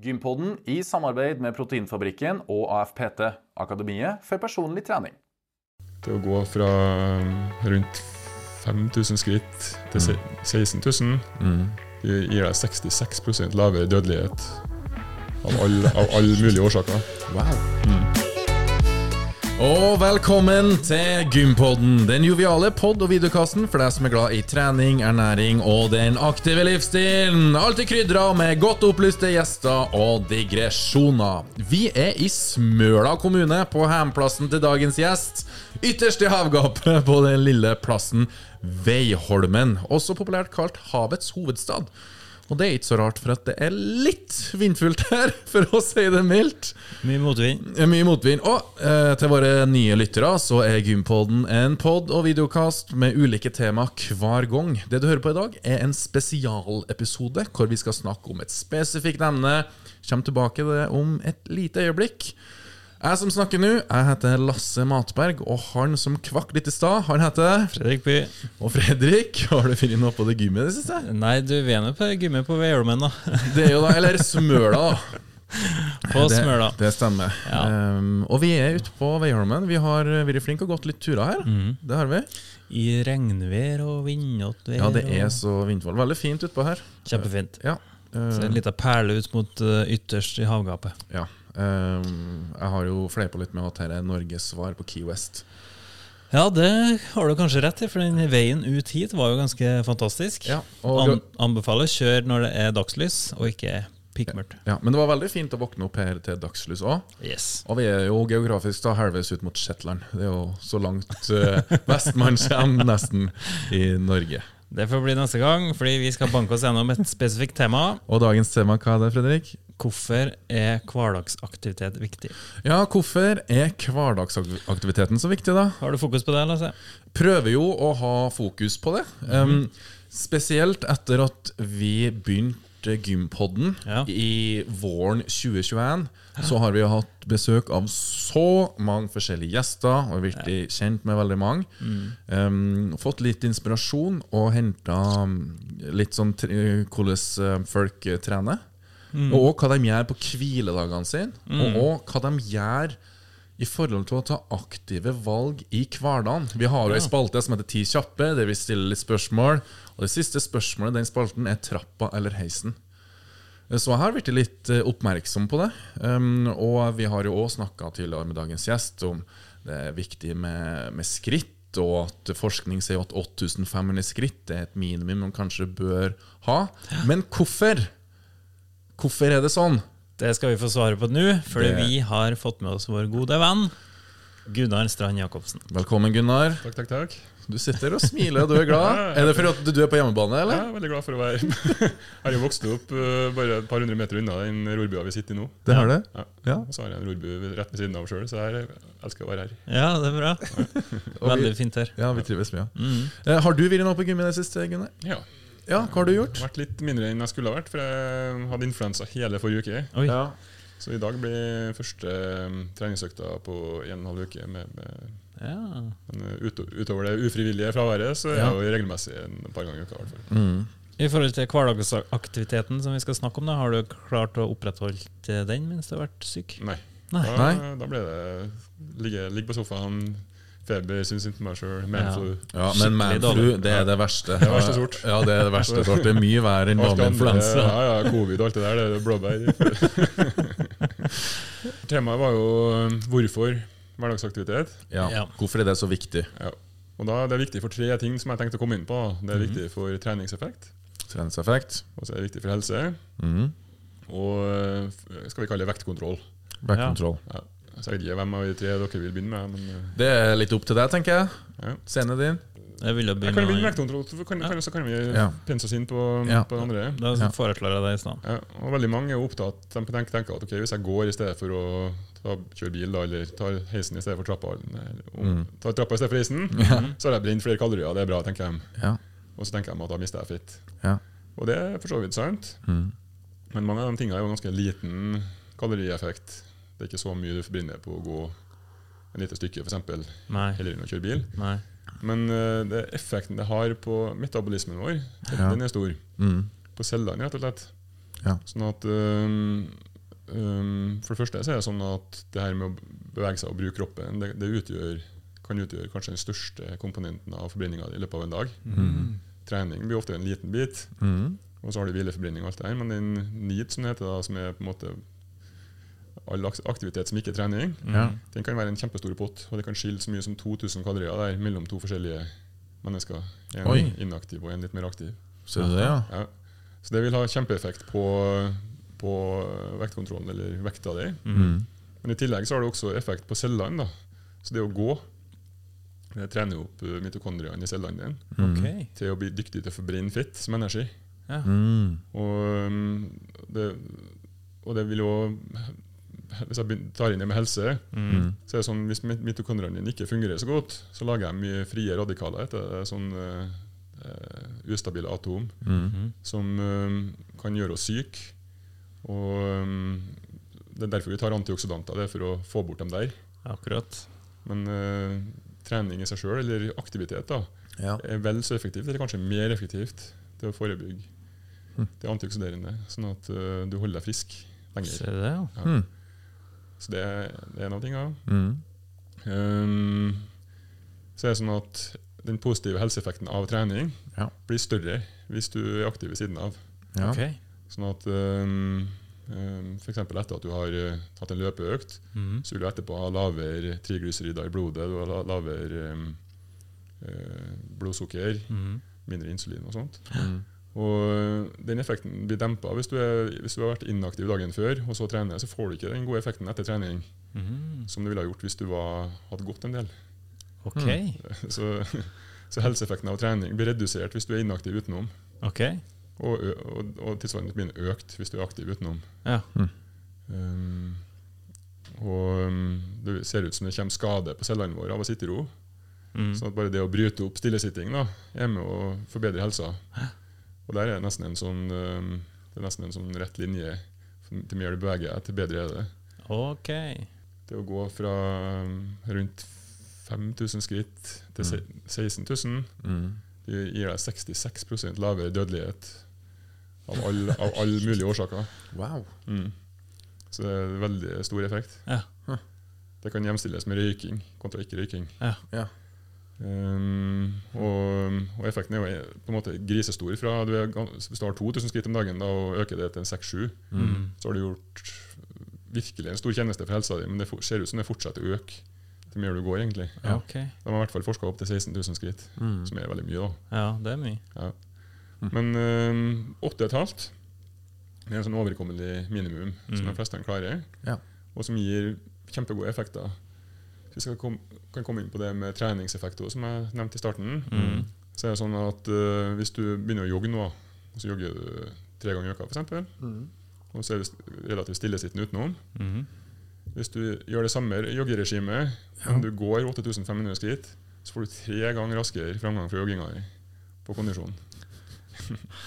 Gympodden i samarbeid med Proteinfabrikken og AFPT, Akademiet for personlig trening. Det å gå fra um, rundt 5000 skritt til 16 000 det gir deg 66 lavere dødelighet av alle av all mulige årsaker. Wow. Og velkommen til Gympodden, den joviale pod- og videokassen for deg som er glad i trening, ernæring og den aktive livsstilen. Alltid krydra med godt opplyste gjester og digresjoner. Vi er i Smøla kommune, på hjemplassen til dagens gjest. Ytterst i havgapet på den lille plassen Veiholmen, også populært kalt havets hovedstad. Og det er ikke så rart, for at det er litt vindfullt her, for å si det mildt. Mye motvind. Mye motvind. Og eh, til våre nye lyttere så er Gympoden en pod og videokast med ulike tema hver gang. Det du hører på i dag, er en spesialepisode hvor vi skal snakke om et spesifikt emne. Kjem tilbake til det om et lite øyeblikk. Jeg som snakker nå, jeg heter Lasse Matberg, og han som kvakk litt i stad, han heter Fredrik By. Og Fredrik, har du funnet noe på det gymmet i det siste? Nei, du vi er nå på gymmet på Veiholmen, da. Det er jo da, eller Smøla, da. På Smøla. Det stemmer. Ja. Um, og vi er ute på Veiholmen. Vi har vært flinke og gått litt turer her. Mm. Det har vi. I regnvær og vindått vær. Ja, det er så vindfall. Veldig fint utpå her. Kjempefint. Ja. Uh, Så en liten perle ut mot uh, ytterst i havgapet. ja. Um, jeg har jo fleipa litt med at dette er Norges svar på Key West. Ja, det har du kanskje rett i, for den veien ut hit var jo ganske fantastisk. Ja, og, An anbefaler kjør når det er dagslys, og ikke pikkmørkt. ja, men det var veldig fint å våkne opp her til dagslys òg. Yes. Og vi er jo geografisk da halvveis ut mot Shetland. Det er jo så langt uh, vest man kommer, nesten, i Norge. Det får bli neste gang, fordi vi skal banke oss gjennom et spesifikt tema. Og dagens tema, hva er det, Fredrik? Hvorfor er hverdagsaktivitet viktig? Ja, hvorfor er hverdagsaktiviteten så viktig, da? Har du fokus på det, Lasse? prøver jo å ha fokus på det. Um, spesielt etter at vi begynte Gympodden Ja. i våren 2021. Så har vi hatt besøk av så mange forskjellige gjester, og blitt kjent med veldig mange. Um, fått litt inspirasjon og henta litt sånn hvordan eh, folk trener. trener. Og hva de gjør på hviledagene sine, og hva de gjør i forhold til å ta aktive valg i hverdagen. Vi har jo ei spalte som heter Ti kjappe, der vi stiller litt spørsmål. Og det siste spørsmålet i den spalten er trappa eller heisen. Så jeg har blitt litt eh, oppmerksom på det. Um, og vi har jo òg snakka tidligere med dagens gjest om det er viktig med, med skritt, og at forskning sier at 8500 skritt er et minimum man kanskje bør ha. Men hvorfor? Hvorfor er det sånn? Det skal vi få svare på nå, fordi Det- vi har fått med oss vår gode venn Gunnar Strand Jacobsen. Velkommen, Gunnar. Takk, takk, takk. Du sitter og smiler, og du er glad. Er det fordi at du er på hjemmebane, Jeg eller? er veldig glad for å være Jeg har jo vokst opp uh, bare et par hundre meter unna den rorbua vi sitter i nå. Det har du? Ja. Ja. Og så har jeg en rorbu rett ved siden av sjøl, så jeg elsker å være her. Ja, det er bra. Ja. Veldig fint her. Ja, vi trives mye. Mm. Eh, Har du vært nå på gym i det siste, Gunnar? Ja. Ja, hva har du gjort? Vært litt mindre enn jeg skulle ha vært, for jeg hadde influensa hele forrige uke. Oi. Ja. Så i dag blir første um, treningsøkta på en og en halv uke. Med, med, Ja. men uh, ut, utover det ufrivillige fraværet, så er Ja. jeg jo regelmessig en par ganger i uka. i. Mm. I forhold til hverdagsaktiviteten som vi skal snakke om, da, har du klart å opprettholde den mens du har vært syk? Nei. Nei. Da, da ble det ligge, ligge på sofaen, feber, sjøl, manflu. Ja, men Skikkelig manflu, det er det verste. Det er verste sort. Ja, det er det verste sort. Det er mye verre enn Alt vanlig influensa. Ja, ja, covid og alt det der, det er blåbær. Temaet var jo um, hvorfor hverdagsaktivitet. Ja. Ja. Hvorfor er det så viktig? Ja. Og da er det viktig for tre ting som jeg tenkte å komme inn på. Det er Mhm. viktig for treningseffekt, Treningseffekt. og så er det viktig for helse, Mm. og uh, skal vi kalle det vektkontroll. Vektkontroll. Ja. Så jeg vet ikke hvem av de tre dere vil begynne med, men uh, Det er litt opp til deg, tenker jeg. Ja. Scenen din. Jeg vil jo jeg kan begynne med begynne vektkontroll, så kan, kan, kan vi Ja. pense oss inn på, Ja. på den andre. Da foreslår jeg det i stedet. Ja, og veldig mange er opptatt De tenker, tenker at okay, hvis jeg går i stedet for å ta, kjøre bil, da, eller tar heisen i stedet for trappa, eller om, Mm. tar trappa i stedet for heisen, mm. så har jeg brent flere kalorier. Det er bra, tenker jeg. Ja. Og så tenker de at da mister jeg fitt. Ja. Og det er for så vidt sant, Mm. men mange av de tingene er jo ganske liten kalorieffekt. Det er ikke så mye du forbinder på å gå en lite stykke, f.eks., eksempel heller enn å kjøre bil. Nei. Men uh, det effekten det har på metabolismen vår, Ja. den er stor. Mm. På cellene, rett og slett. Ja. Sånn at øhm, For det første så er det sånn at det her med å bevege seg og bruke kroppen, det, det utgjør, kan utgjøre kanskje den største komponenten av forbrenninga i løpet av en dag. Mm. Trening blir ofte en liten bit, Mm. og så har du hvileforbrenning og alt det her. Men den NEAT, som det heter, da, som er på en måte all aktivitet som ikke er trening, Ja. den kan være en kjempestor pott. Og det kan skille så mye som 2000 kalorier der mellom to forskjellige mennesker. En Oi. inaktiv og en litt mer aktiv. Så det, ja? Ja. Så det vil ha kjempeeffekt på, på vektkontrollen eller vekta di. Mm. Men i tillegg så har det også effekt på cellene. da. Så det å gå det trener jo opp eh, mitokondriene i cellene dine okay. til å bli dyktig til å forbrenne fett som energi. Ja. Mm. Og um, det, og det vil jo Hvis jeg tar inn det med helse, Mm. så er det sånn hvis mitokondrien mitokondriene dine ikke fungerer så godt, så lager jeg mye frie radikaler etter sånn uh, eh, ustabile atom Mm. -hmm. som uh, kan gjøre oss syke. Og um, det er derfor vi tar antioksidanter, det er for å få bort dem der. Akkurat. Men uh, trening i seg sjøl, eller aktivitet, da, Ja. er vel så effektivt, eller kanskje mer effektivt, til å forebygge Hm. det antioksiderende, sånn at uh, du holder deg frisk lenger. Ser du det, ja. Ja. Mm. Så det det er en av tingene. Mm. Um, så er det sånn at den positive helseeffekten av trening Ja. blir større hvis du er aktiv ved siden av. Ja. Ok. Sånn at um, um, F.eks. etter at du har tatt hatt en løpeøkt, mm. så vil du etterpå ha lavere triglycerider i blodet, du har lavere um, uh, blodsukker, mm. mindre insulin og sånt. Mm. Og den effekten blir dempa hvis du, hvis du har vært inaktiv dagen før og så trener, så får du ikke den gode effekten etter trening mm. som du ville ha gjort hvis du var, hadde gått en del. Ok. Så, så helseeffekten av trening blir redusert hvis du er inaktiv utenom. Ok. Og, og, og tilsvarende blir den økt hvis du er aktiv utenom. Ja. Um, og um, det ser ut som det kommer skade på cellene våre av å sitte i ro. Mm. Så at bare det å bryte opp stillesitting da, er med å forbedre helsa. Og der er det nesten en sånn, um, det er nesten en sånn rett linje. Til mer du beveger deg, til bedre er det. Ok. Det å gå fra um, rundt 5000 skritt til mm. 16 000 Mm. det gir deg 66% lavere dødelighet av alle all, all mulige årsaker. Wow. Mm. Så det er veldig stor effekt. Ja. Det kan hjemstilles med røyking kontra ikke røyking. Ja. Ja. Um, og, og effekten er jo på en måte grisestor. Fra du er, hvis du har 2000 skritt om dagen da, og øker det til 6-7, mm. så har du gjort virkelig en stor tjeneste for helsa di, men det ser ut som det fortsetter å øke til mer du går. egentlig. Ja. Okay. De har i hvert fall forska opp til 16 000 skritt, Mm. som er veldig mye. da. Ja, det er mye. Ja. Men øhm, 8,5 det er en sånn overkommelig minimum som Mm. de fleste klarer, Ja. og som gir kjempegode effekter. Hvis vi skal kom, kan komme inn på det med treningseffekter, som jeg nevnte i starten, Mm. så er det sånn at uh, hvis du begynner å jogge nå, og så jogger du tre ganger i uka f.eks., og så er du relativt stillesittende utenom mm. Hvis du gjør det samme joggeregimet, men du går 8500 skritt, så får du tre ganger raskere framgang fra jogginga på kondisjon.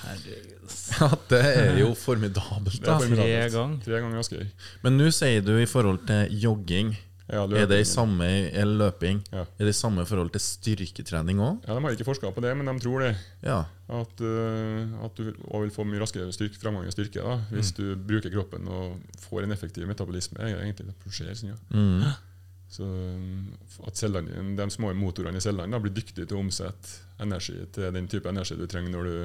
Herregud. Ja, det er jo formidabelt, Det da. er formidabelt. Tre gang. Tre ganger raskere. Men nå sier du i forhold til jogging. Ja, Er det i samme løping? Ja. Er det i samme forhold til styrketrening òg? Ja, De har ikke forska på det, men de tror det. Ja. At, uh, at du vil få mye raskere styrke, framgang i styrke da, hvis du bruker kroppen og får en effektiv metabolisme. er egentlig det skjer. Sånn, ja. Mm. Så at cellene, De små motorene i cellene da, blir dyktige til å omsette energi til den type energi du trenger når du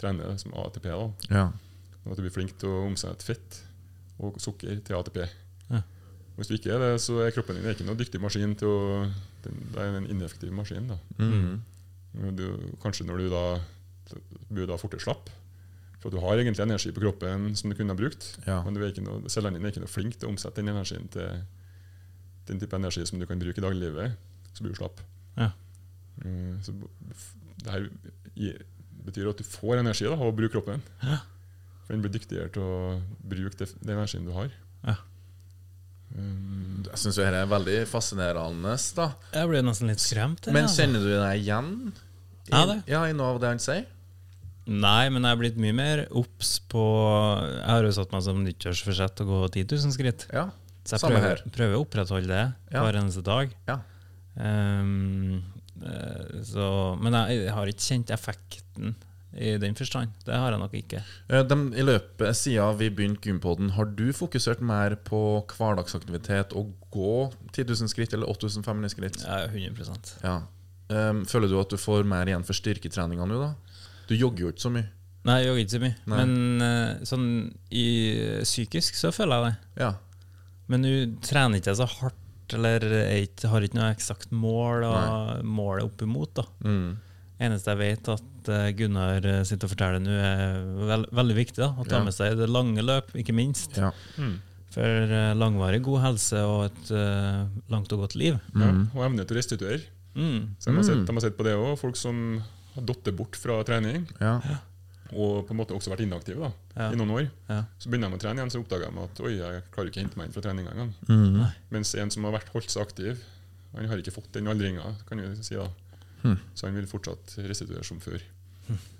trener, som ATP. da. ja. At du blir flink til å omsette fett og sukker til ATP. Hvis du ikke er det, så er kroppen din ikke noe dyktig maskin til å Det er en ineffektiv maskin. da. Mm. Du, kanskje når du da blir da fortere slapp. For du har egentlig energi på kroppen som du kunne ha brukt, Ja. men noe, cellene dine er ikke noe flink til å omsette den energien til den type energi som du kan bruke i dagliglivet. Så blir du slapp. Ja. Mm, Så det her betyr at du får energi da, av å bruke kroppen. Ja. For den blir dyktigere til å bruke den energien du har. Ja. Um, Jeg syns dette er veldig fascinerende. da Jeg ble nesten litt skremt. her, Men kjenner du deg igjen i, Ja, det. ja, i noe av det han sier? Nei, men jeg er blitt mye mer obs på Jeg har jo satt meg som nyttårsforsett å gå 10 000 skritt. Ja. Så jeg Samme prøver, her. prøver å opprettholde det Ja. hver eneste dag. Ja. Eh, så, men jeg, jeg har ikke kjent effekten i den forstand. Det har jeg nok ikke. De, I løpet siden vi begynte Gympodden, har du fokusert mer på hverdagsaktivitet og gå 10 000 skritt eller 8500 skritt? Ja, 100% Ja. Føler du at du får mer igjen for styrketreninga nå, da? Du jogger jo ikke så mye. Nei, jeg jogger ikke så mye. Nei. Men eh, sånn i psykisk så føler jeg det. Ja. Men nå trener ikke jeg så hardt, eller jeg har ikke noe eksakt mål og målet opp imot. da. Mm. Eneste jeg vet at eh, Gunnar eh, sitter og forteller nå, er veld, veldig viktig. da, Å ta Ja. med seg det lange løp, ikke minst. ja. Mm. For eh, langvarig god helse og et uh, langt og godt liv. Ja, Mm. og evne til å restituere. Mm. Så de har, Mm. sett, de har sett på det òg. Folk som har datt bort fra trening, ja. og på en måte også vært inaktive da, Ja. i noen år. Ja. Så begynner de å trene igjen, så oppdager de at oi, jeg klarer ikke å hente meg inn fra treninga engang. Mm. Mens en som har vært holdt seg aktiv, han har ikke fått den aldringa, kan vi si da. Hmm. Så han vil fortsatt restituere som før.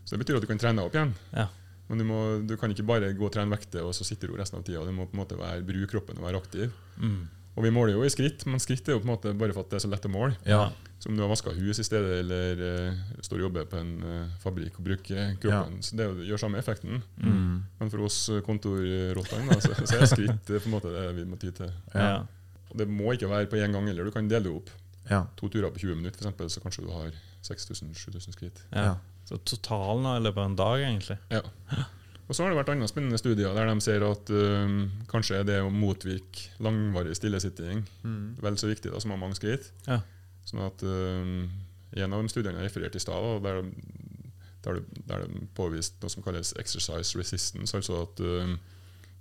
Så det betyr at du kan trene deg opp igjen. Ja. Men du, må, du kan ikke bare gå og trene vekter og så sitte i ro resten av tida. Du må på en måte være, bruke kroppen og være aktiv. Mm. Og vi måler jo i skritt, men skritt er jo på en måte bare for at det er så lett å måle. ja. Så om du har vaska hus i stedet, eller uh, står og jobber på en uh, fabrikk og bruker kroppen, så det gjør samme effekten. Mm. Men for oss eh, kontorrottene så, så er skritt på en måte det vi må ty til. Ja. Og det må ikke være på én gang heller. Du kan dele det opp. Ja. To turer på 20 minutter, for eksempel, så kanskje du har 6000-7000 skritt. Ja. Ja. Så totalen i løpet av en dag, egentlig. Ja. Og så har det vært andre spennende studier der de ser at um, kanskje det å motvirke langvarig stillesitting Mm. vel så viktig da, som å ha mange skritt. Ja. Sånn at um, En av de studiene jeg refererte i stad, der, der, det- der det påvist noe som kalles exercise resistance, altså at um,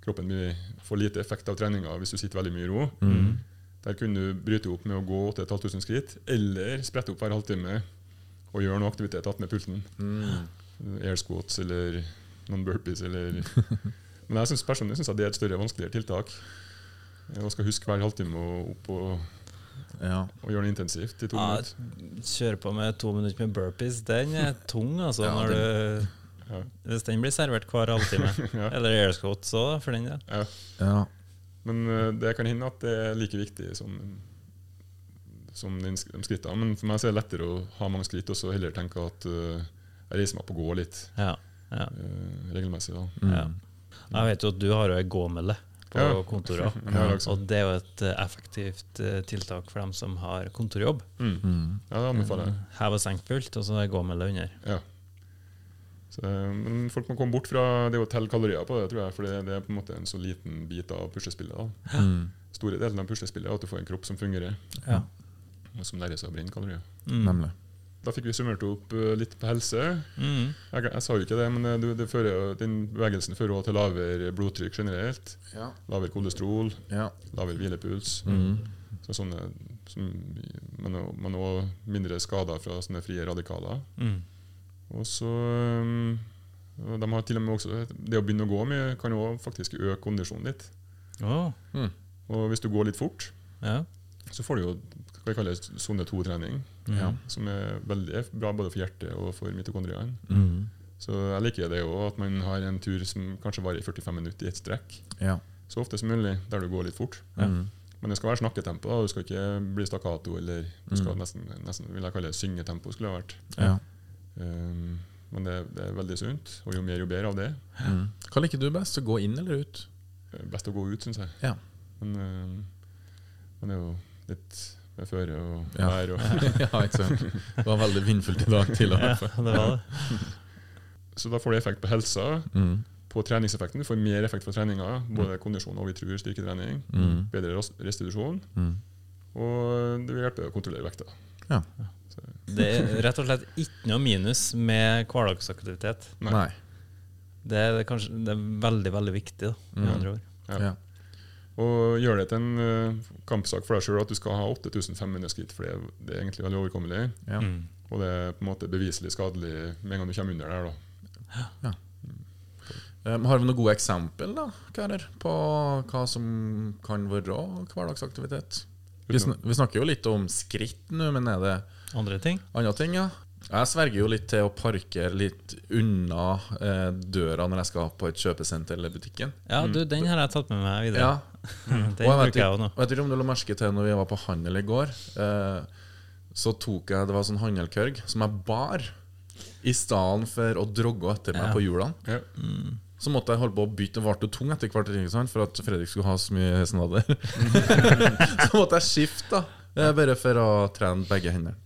kroppen blir, får lite effekt av treninga hvis du sitter veldig mye i ro. Mm. Der kunne du bryte opp med å gå 8500 skritt, eller sprette opp hver halvtime og gjøre noe aktivitet attmed pulten. Mm. Air squats eller noen burpees eller Men jeg synes personlig syns jeg det er et større vanskeligere tiltak. Jeg skal huske hver halvtime og opp og, Ja. og gjøre det intensivt i to Ja, minutter. Kjøre på med to minutter med burpees, den er tung, altså. Ja, når du, Ja. hvis den blir servert hver halvtime. Ja. Eller airscots òg, for den del. Ja. Men eh, det kan hende at det er like viktig som, som de skrittene. Men for meg så er det lettere å ha mange skritt og så heller tenke at eh, jeg reiser meg opp og går litt Ja. ja. eh, regelmessig. da. Mm. Ja. Jeg vet jo at du har ei gåmelde på Ja. kontoret. Og det er jo et effektivt tiltak for dem som har kontorjobb. Mm. Mm. Ja, det anbefaler jeg. Hev og senk-pult, og så ei gåmelde under. Ja. Så, eh, men folk må komme bort fra det å telle kalorier på det, tror jeg, for det, det er på en måte en så liten bit av puslespillet. da. Mm. Store delen av puslespillet er at du får en kropp som fungerer, Ja. og som lærer seg å brenne kalorier. Mm. Nemlig. Da fikk vi summert opp eh, litt på helse. Mm. Jeg, jeg sa jo ikke det, men eh, du, det fører, den bevegelsen fører også til lavere blodtrykk generelt. Ja. Lavere kolesterol, Ja. lavere hvilepuls. Mm. Så sånne, som, men også- men òg mindre skader fra sånne frie radikaler. Mm. Og så um, og de har til og med også, Det å begynne å gå mye kan òg faktisk øke kondisjonen litt. Oh. Mm. Og hvis du går litt fort, ja. så får du jo hva jeg kaller sone 2-trening, Mm. Ja. som er veldig bra både for hjertet og for mitokondriene. Mm. Så jeg liker det òg, at man har en tur som kanskje varer i 45 minutter i ett strekk. Ja. Så ofte som mulig der du går litt fort. Ja. Mm. Men det skal være snakketempo. da. Du skal ikke bli stakkato, eller du skal Mm. nesten, nesten vil jeg kalle det syngetempo. skulle det ha vært. Ja. Um, men det, det er veldig sunt, og jo mer, jo bedre av det. Mm. Hva liker du best? Å gå inn eller ut? Eh, Best å gå ut, syns jeg. Ja. Men, um, men det er jo litt med føre og Ja. vær og ja, ikke sant. Det var veldig vindfullt i dag til og med. ja, det var det. Så da får du effekt på helsa, Mm. på treningseffekten. Du får mer effekt fra treninga, både kondisjon og vi tror styrketrening. Mm. Bedre restitusjon, Mm. og det vil hjelpe å kontrollere vekta. Ja. Det er rett og slett ikke noe minus med hverdagsaktivitet. Nei. Det er, det kanskje, det er veldig, veldig viktig, da, med Mm. andre ord. Ja. Ja. Og gjør det til en uh, kampsak for deg sjøl at du skal ha 8500 skritt, for det, er- det er egentlig veldig overkommelig. Ja. Mm. Og det er på en måte beviselig skadelig med en gang du kommer under der. da. Um, har vi noen gode eksempel da, karer, på hva som kan være hverdagsaktivitet? Vi, sn vi snakker jo litt om skritt nå, men er det Andre ting? andre ting? ja? Jeg sverger jo litt til å parkere litt unna eh, døra når jeg skal på et kjøpesenter eller butikken. Ja, du, den har jeg tatt med meg videre. Ja, Den Og jeg vet bruker jeg òg nå. Jeg vet ikke om du la merke til når vi var på handel i går. Eh, så tok jeg Det var sånn handelkørg som jeg bar I stedet for å drogge etter meg Ja. på hjulene. Ja. Så måtte jeg holde på å bytte og tung etter hvert for at Fredrik skulle ha så mye snadder. så måtte jeg skifte, da. eh, Bare for å trene begge hendene.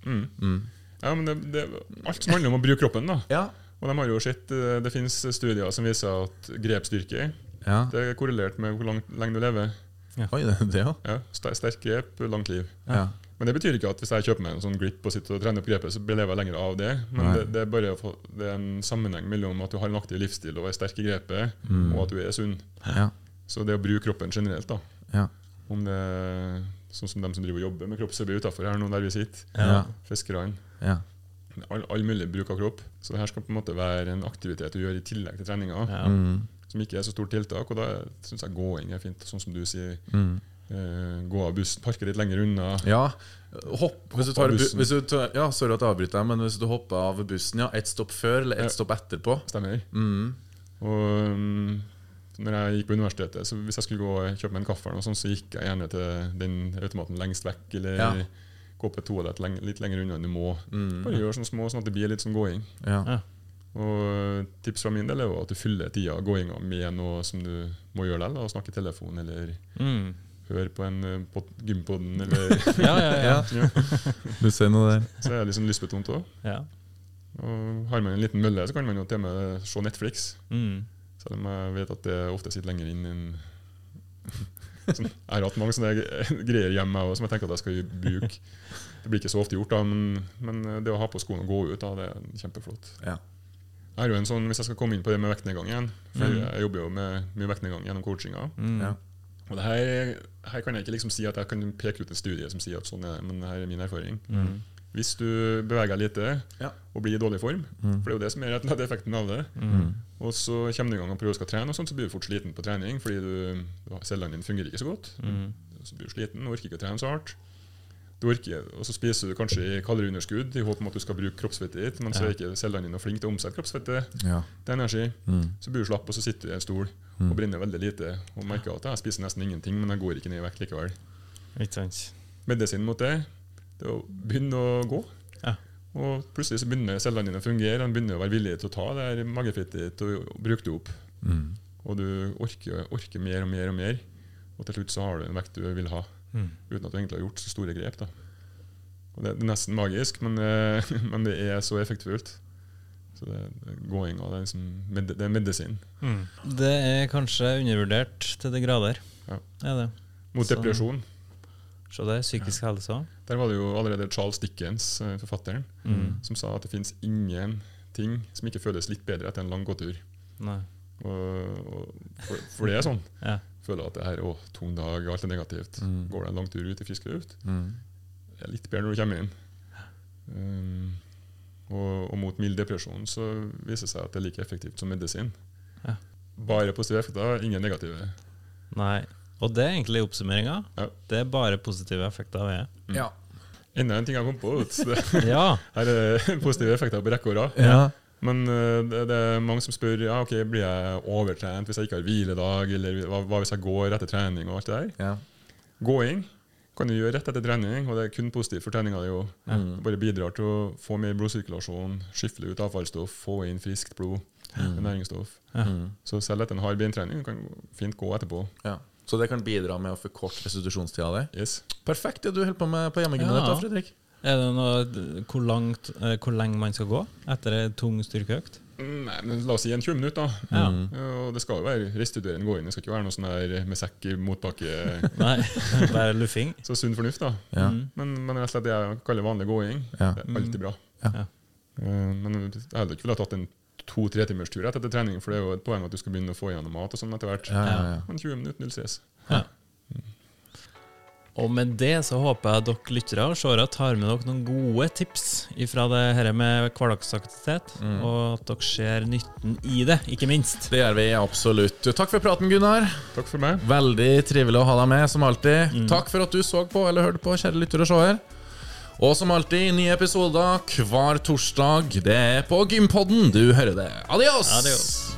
ja, men det, det, alt som handler om å bruke kroppen, da. Ja. Og de har jo sett, eh, Det finnes studier som viser at grepsstyrke ja. det er korrelert med hvor lang, lenge du lever. Oi, det det. Ja, ster- Sterk grep, langt liv. Ja. Men det betyr ikke at hvis jeg kjøper meg en sånn grip og sitter og trener opp grepet, så lever jeg lenger av det. Men det, det, er bare få, det er en sammenheng mellom at du har en aktiv livsstil og er sterk i grepet, Mm. og at du er sunn. Ja. Så det å bruke kroppen generelt, da. Ja. Om det er sånn som de som driver og jobber med kroppsarbeid utafor her nå der vi sitter, Ja. fiskerne. Ja. All, all mulig bruk av kropp. Så det her skal på en måte være en aktivitet du gjør i tillegg til treninga, Ja. Mm. som ikke er så stort tiltak. Og da syns jeg gåing er fint, sånn som du sier. Mm. Eh, gå av bussen, parke litt lenger unna. Ja, hopp, hvis du tar, bussen. hvis du tar, ja, Sorry at jeg avbryter deg, men hvis du hopper av bussen ja, ett stopp før eller Ja. stopp etterpå Stemmer. mm. Og um, når jeg gikk på universitetet, så hvis jeg skulle gå og kjøpe meg en kaffe, eller noe sånt, så gikk jeg gjerne til den automaten lengst vekk, eller Ja. gå på et toalett leng litt lenger unna enn du må. Mm. Bare gjør sånne små, sånn at det blir litt sånn gåing. Ja. Ja. Og tips fra min del er jo at du fyller tida gåinga med noe som du må gjøre likevel. Snakke i telefon, eller Mm. Høre på en uh, gympodden, eller Ja, ja, ja. ja. Du ser noe der. Så er det sånn lystbetont òg. ja. Og har man en liten mølle, så kan man jo til og med se Netflix. Mm. Selv om jeg vet at det ofte sitter lenger inn enn sånn, Jeg har hatt mange sånne gre- greier hjemme også, som jeg tenker at jeg skal bruke. Det blir ikke så ofte gjort, da, men, men det å ha på skoene og gå ut, da, det er kjempeflott. Ja. Jeg har jo en sånn, Hvis jeg skal komme inn på det med vektnedgang igjen For Mm. Jeg jobber jo med mye vektnedgang gjennom coachinga. Mm. Ja. Og det her, her kan jeg ikke liksom si at jeg kan peke ut en studie som sier at sånn er det, men det her er min erfaring. Mm. Hvis du beveger deg lite Ja. og blir i dårlig form, Mm. for det er jo det som er rett og slett effekten av det, Mm. og så kommer du i gang og prøver å skal trene, og sånt, så blir du fort sliten på trening fordi du, cellene dine fungerer ikke så godt. Mm. Så blir du sliten, og orker ikke å trene så hardt. Du orker, og så spiser du kanskje i kaloriunderskudd i håp om at du skal bruke kroppsfettet ditt, men så er ikke cellene dine flinke til å omsette kroppsfettet Ja. til energi. Mm. Så blir du slapp, og så sitter du i en stol og brenner veldig lite. Og merker at jeg spiser nesten ingenting, men jeg går ikke ned i vekt likevel. Ikke. Medisin mot det det er å begynne å gå. Ja. Og plutselig så begynner cellene dine å fungere. De begynner å være villige til å ta det her magefettet ditt og bruke det opp. Mm. Og du orker, orker mer og mer og mer. Og til slutt så har du en vekt du vil ha, Mm. uten at du egentlig har gjort så store grep. da. Det, det er nesten magisk, men, eh, men det er så effektfullt. Så det, det gåinga det er, liksom, med, det er medisin. Mm. Det er kanskje undervurdert til de grader. Ja. Er det. Mot Så- depresjon. Se det. Psykisk helse òg. Der var det jo allerede Charles Dickens, eh, forfatteren, Mm. som sa at det fins ingenting som ikke føles litt bedre etter en lang gåtur. Nei. Og, og for, for det er sånn. Ja. Føler at det her å, tung dag, alt er negativt. Mm. Går det en lang tur ut i frisk luft, Mm. det er litt bedre når du kommer inn. Um, og, og mot mild depresjon så viser det seg at det er like effektivt som medisin. Ja. Bare positive effekter, ingen negative. Nei. Og det er egentlig oppsummeringa. Ja. Det er bare positive effekter ved mm. Ja. Enda en ting jeg kom på. Ja. Her er det positive effekter på rekke og rad. Ja. Men eh, det, det er mange som spør ja, ok, blir jeg overtrent hvis jeg ikke har hviledag, eller hva, hva hvis jeg går etter trening og alt det der. Ja. Gåing kan du gjøre rett etter trening, og det er kun positivt for treninga di. Mm. Det bare bidrar til å få mer blodsirkulasjon, skifle ut avfallsstoff, få inn friskt blod, næringsstoff. Ja. Mm. Så selv etter en hard beintrening kan fint gå etterpå. ja. Så det kan bidra med å forkorte restitusjonstida di? Yes. Perfekt det du holder på med på hjemmegymmet Ja. ditt, Fredrik. Er det noe hvor, langt, eh, hvor lenge man skal gå etter ei tung styrkeøkt? Nei, men La oss si en 20 minutter, da. Ja. Mm. Ja, Og det skal jo være restituerende gåing. Det skal ikke være noe sånn der med sekk i motbakke. Nei, bare luffing? Så sunn fornuft, da. Ja. Mm. Men, men rett og slett det jeg kaller vanlig gåing, Ja. det er alltid bra. Ja. Ja. Eh, Men jeg hadde ikke villet tatt en to-tre timers tur etter trening, for det er jo et poeng at du skal begynne å få igjennom mat og sånn etter hvert. Ja, ja, ja. Men 20 minutter, null stress. Og med det så håper jeg dere lyttere og seere tar med dere noen gode tips ifra det her med hverdagsaktivitet, Mm. og at dere ser nytten i det, ikke minst. Det gjør vi absolutt. Takk for praten, Gunnar. Takk for meg. Veldig trivelig å ha deg med, som alltid. Takk for at du så på eller hørte på, kjære lytter og seer. Og som alltid, nye episoder hver torsdag. Det er på Gympodden du hører det. Adios! Adios.